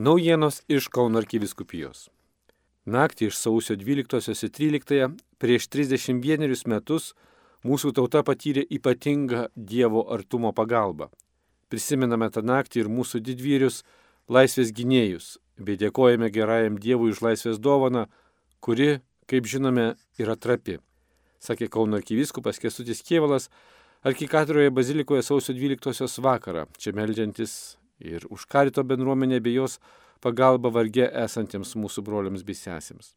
Naujienos iš Kauno arkiviskupijos. Naktį iš sausio 12 į 13 prieš 31 metus mūsų tauta patyrė ypatingą Dievo artumo pagalbą. Prisimename tą naktį ir mūsų didvyrius, laisvės gynėjus, bei dėkojame gerajam Dievui už laisvės dovaną, kuri, kaip žinome, yra trapi. Sakė Kauno arkiviskupas Kestutis Kievalas, arkikatoroje bazilikoje sausio 12 vakarą, čia meldžiantis ir už karito bendruomenę bei jos pagalbą vargė esantiems mūsų broliams bei sesėms.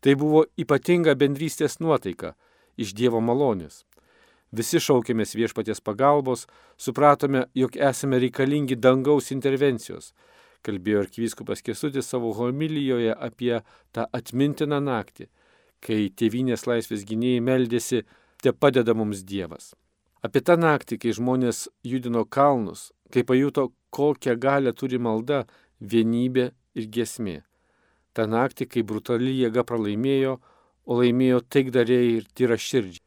Tai buvo ypatinga bendrystės nuotaika iš Dievo malonės. Visi šaukėmės viešpaties pagalbos, supratome, jog esame reikalingi dangaus intervencijos, kalbėjo arkivyskupas Kesutis savo homilijoje apie tą atmintiną naktį, kai tėvynės laisvės gynėjai meldėsi, te padeda mums Dievas. Apie tą naktį, kai žmonės judino kalnus, kai pajuto, kokią galę turi malda, vienybė ir gesmė. Ta naktį, kai brutali jėga pralaimėjo, o laimėjo taikdariai ir tyra širdžiai,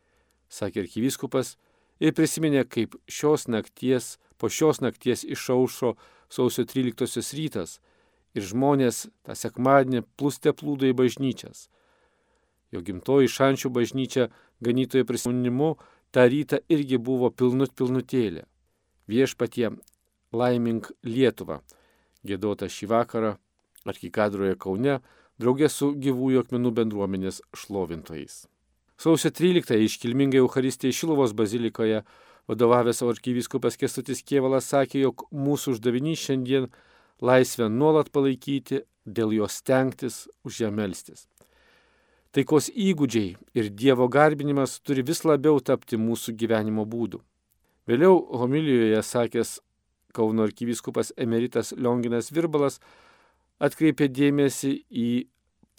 sakė arkivyskupas ir prisiminė, kaip šios nakties, po šios nakties išaušo sausio 13 rytas ir žmonės tą sekmadienį plūste plūdo į bažnyčias. Jo gimtoji šančių bažnyčia ganytojo prisiminimu tą rytą irgi buvo pilnut pilnutėlė. Viešpatie Laimink Lietuvą, gėdota šį vakarą arkikadroje Kaune, draugė su gyvųjų akmenų bendruomenės šlovintojais. Sausio 13 iškilmingai Euharistijai Šilovos bazilikoje vadovavęs arkivyskupas Kestutis Kievalas sakė, jog mūsų uždavinys šiandien laisvę nuolat palaikyti, dėl jos stengtis, už ją melstis. Taikos įgūdžiai ir Dievo garbinimas turi vis labiau tapti mūsų gyvenimo būdu. Vėliau homilijoje sakęs Kauno arkivyskupas emeritas Lionginas Virbalas atkreipė dėmesį į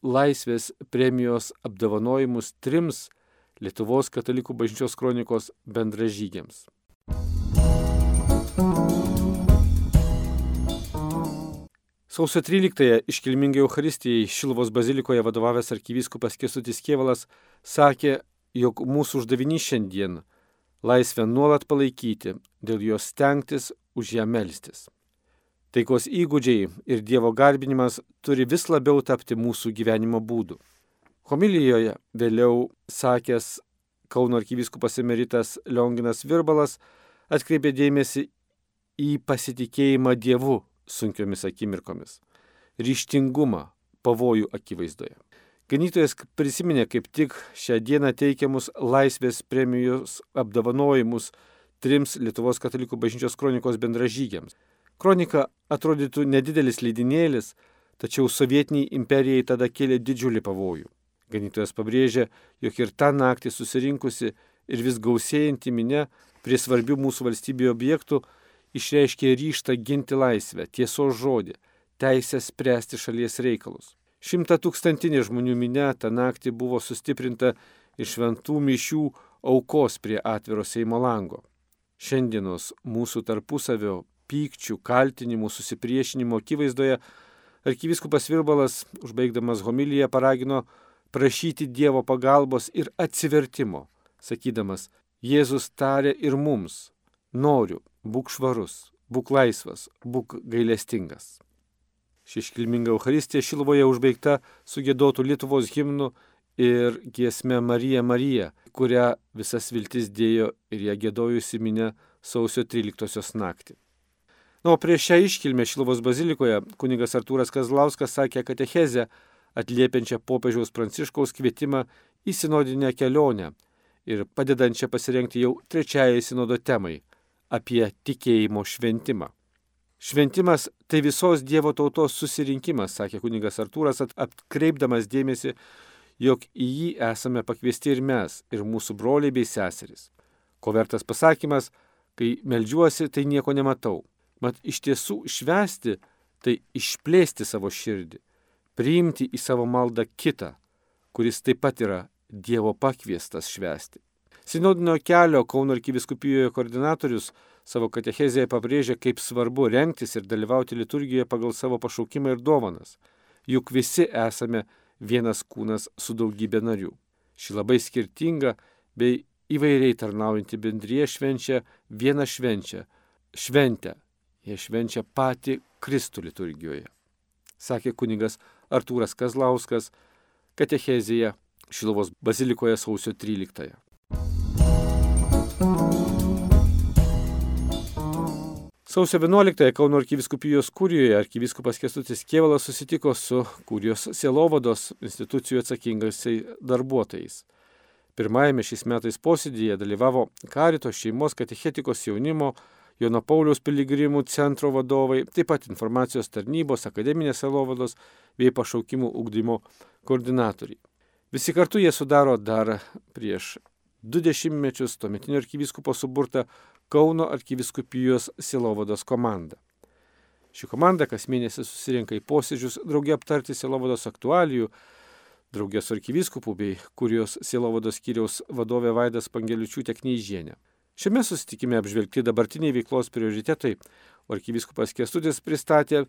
laisvės premijos apdovanojimus trims Lietuvos katalikų bažnyčios kronikos bendražygiams. Sausio 13-ąją iškilmingai Euharistijai Šilvos bazilikoje vadovavęs arkivyskupas Kesutis Kievalas sakė, jog mūsų uždavinys šiandien laisvę nuolat palaikyti, dėl jos stengtis, už ją melstis. Taikos įgūdžiai ir Dievo garbinimas turi vis labiau tapti mūsų gyvenimo būdu. Homilijoje vėliau sakęs Kauno arkivyskupas emeritas Lionginas Virbalas atkreipė dėmesį į pasitikėjimą Dievu sunkiomis akimirkomis, ryštingumą pavojų akivaizdoje. Ganytojas prisiminė kaip tik šią dieną teikiamus laisvės premijos apdovanojimus trims Lietuvos katalikų bažnyčios kronikos bendražygiams. Kronika atrodytų nedidelis leidinėlis, tačiau sovietiniai imperijai tada kėlė didžiulį pavojų. Ganytojas pabrėžė, jog ir tą naktį susirinkusi ir vis gausėjanti minė prie svarbių mūsų valstybėje objektų išreiškė ryštą ginti laisvę, tiesos žodį, teisę spręsti šalies reikalus. Šimta tūkstantinė žmonių minė tą naktį buvo sustiprinta iš šventų mišių aukos prie atviro Seimo lango. Šiandienos mūsų tarpusavio pykčių, kaltinimų, susipriešinimo akivaizdoje arkivyskupas Virbalas, užbaigdamas homiliją, paragino prašyti Dievo pagalbos ir atsivertimo, sakydamas, Jėzus tarė ir mums, noriu, būk švarus, būk laisvas, būk gailestingas. Ši iškilminga Euharistija Šilovoje užbaigta sugėdotų Lietuvos himnu ir giesme Marija Marija, kurią visas viltis dėjo ir ją gėdojusi minė sausio 13 naktį. Na, o prieš šią iškilmę Šilovos bazilikoje kunigas Artūras Kazlauskas sakė katechezę atliepiančią popiežiaus pranciškaus kvietimą į sinodinę kelionę ir padedančią pasirengti jau trečiajai sinodo temai - apie tikėjimo šventimą. Šventimas tai visos Dievo tautos susirinkimas, sakė kuningas Artūras, atkreipdamas dėmesį, jog į jį esame pakviesti ir mes, ir mūsų broliai bei seserys. Ko vertas pasakymas, kai melžiuosi, tai nieko nematau. Mat iš tiesų švesti tai išplėsti savo širdį, priimti į savo maldą kitą, kuris taip pat yra Dievo pakviestas švesti. Sinodinio kelio Kauno arkiviskupijoje koordinatorius savo katechezėje pabrėžia, kaip svarbu renktis ir dalyvauti liturgijoje pagal savo pašaukimą ir dovanas. Juk visi esame vienas kūnas su daugybė narių. Ši labai skirtinga bei įvairiai tarnaujanti bendryje švenčia vieną švenčią - šventę. Jie švenčia patį Kristų liturgijoje. sakė kunigas Artūras Kazlauskas katechezėje Šiluvos bazilikoje sausio 13. -ąją. Sausio 11-ąją Kauno arkiviskupijos kūrijoje arkivyskupas Kestutis Kievalas susitiko su kūrijos sielovados institucijų atsakingasiai darbuotojais. Pirmajame šiais metais posėdėje dalyvavo Karito šeimos katechetikos jaunimo, Jono Pauliaus piligrimų centro vadovai, taip pat informacijos tarnybos, akademinės sielovados bei pašaukimų ugdymo koordinatoriai. Visi kartu jie sudaro dar prieš du dešimtmečius tuometinio arkivyskupo suburtą Kauno arkiviskupijos silovados komandą. Ši komanda kas mėnesį susirinka į posėdžius draugė aptarti silovados aktualijų, draugės arkivyskupų bei kurijos silovados skyriaus vadovė Vaidas Pangeliučiūtė Knyžienė. Šiame susitikime apžvelgti dabartiniai veiklos prioritetai, o arkivyskupas Kestutis pristatė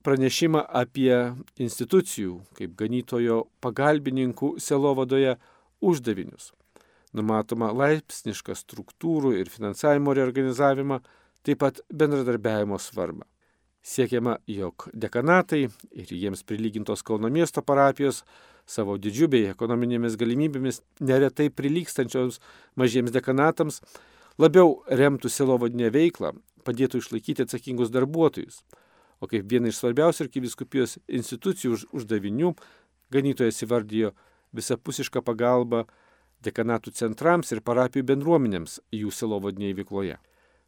pranešimą apie institucijų, kaip ganytojo pagalbininkų selovadoje, uždavinius numatoma laipsnišką struktūrų ir finansavimo reorganizavimą, taip pat bendradarbiavimo svarbą. Siekiama, jog dekanatai ir jiems prilygintos Kauno miesto parapijos savo didžiu bei ekonominėmis galimybėmis neretai prilykstančioms mažiems dekanatams labiau remtų silovadinę veiklą, padėtų išlaikyti atsakingus darbuotojus. O kaip viena iš svarbiausių arkiviskupijos institucijų uždavinių ganytojas įvardijo visapusišką pagalbą dekanatų centrams ir parapijų bendruomenėms jų silovadinėje veikloje.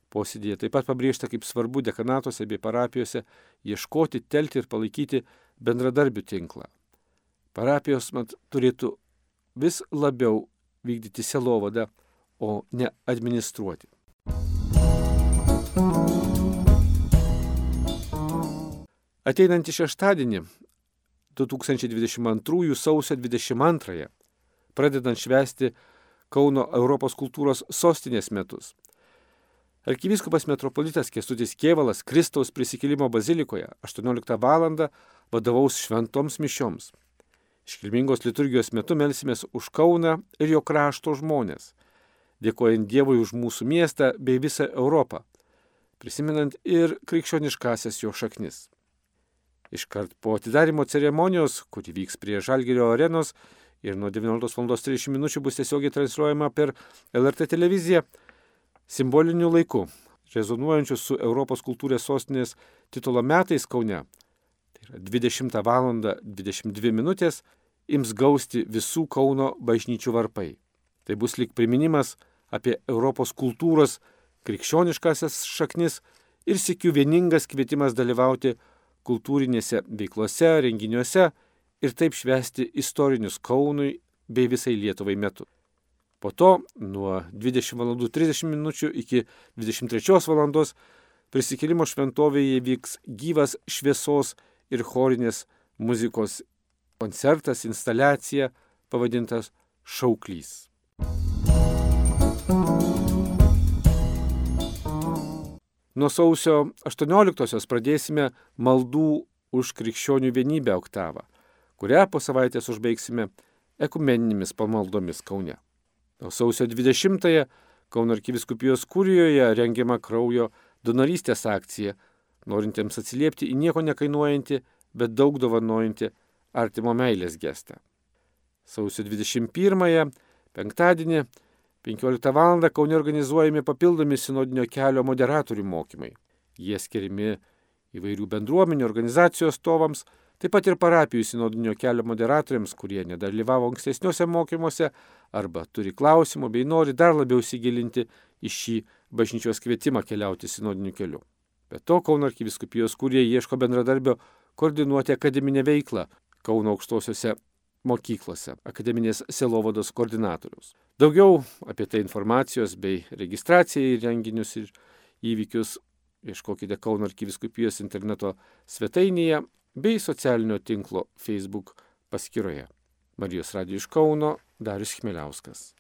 Posėdėje taip pat pabrėžta, kaip svarbu dekanatuose bei parapijose ieškoti, telti ir palaikyti bendradarbių tinklą. Parapijos mat turėtų vis labiau vykdyti selovadą, o ne administruoti. Ateinantį šeštadienį 2022 sausio 22 pradedant švesti Kauno Europos kultūros sostinės metus. Arkivyskupas metropolitas Kestutis Kievalas Kristaus prisikėlimo bazilikoje 18 val. vadovaus šventoms mišioms. Iškilmingos liturgijos metu melsimės už Kauną ir jo krašto žmonės, dėkojant Dievui už mūsų miestą bei visą Europą, prisimenant ir krikščioniškasias jo šaknis. Iškart po atidarimo ceremonijos, kuri vyks prie Žalgirio arenos, ir nuo 19.30 min. bus tiesiogiai transliuojama per LRT televiziją simboliniu laiku, rezonuojančiu su Europos kultūrės sostinės titulo metais Kaune. Tai yra 20 val. 22 min. ims gausti visų Kauno bažnyčių varpai. Tai bus lik priminimas apie Europos kultūros krikščioniškasias šaknis ir sėkių vieningas kvietimas dalyvauti kultūrinėse veiklose, renginiuose, ir taip švesti istorinius Kaunui bei visai Lietuvai metu. Po to nuo 20.30 min. iki 23 val. prisikėlimo šventovėje vyks gyvas šviesos ir chorinės muzikos koncertas, instaliacija pavadintas Šauklys. Nuo sausio 18-osios pradėsime maldų už krikščionių vienybę oktavą kurią po savaitės užbaigsime ekumeninėmis pamaldomis Kaune. O sausio 20-ąją Kauno arkiviskupijos kūrijoje rengiama kraujo donorystės akcija, norintiems atsiliepti į nieko nekainuojantį, bet daug dovanojantį artimo meilės gestą. Sausio 21-ąją, penktadienį, 15 val. Kaune organizuojami papildomi sinodinio kelio moderatorių mokymai. Jie skirimi įvairių bendruomenių organizacijų atstovams, Taip pat ir parapijų sinodinio kelio moderatoriams, kurie nedalyvavo ankstesniuose mokymuose arba turi klausimų bei nori dar labiau įsigilinti į šį bažnyčios kvietimą keliauti sinodiniu keliu. Be to, Kauno arkiviskupijos kurie ieško bendradarbio koordinuoti akademinę veiklą Kauno aukštosiuose mokyklose, akademinės selovados koordinatorius. Daugiau apie tai informacijos bei registraciją į renginius ir įvykius ieškokite Kauno arkiviskupijos interneto svetainėje bei socialinio tinklo Facebook paskyroje. Marijos Radio iš Kauno Darius Chmeliauskas.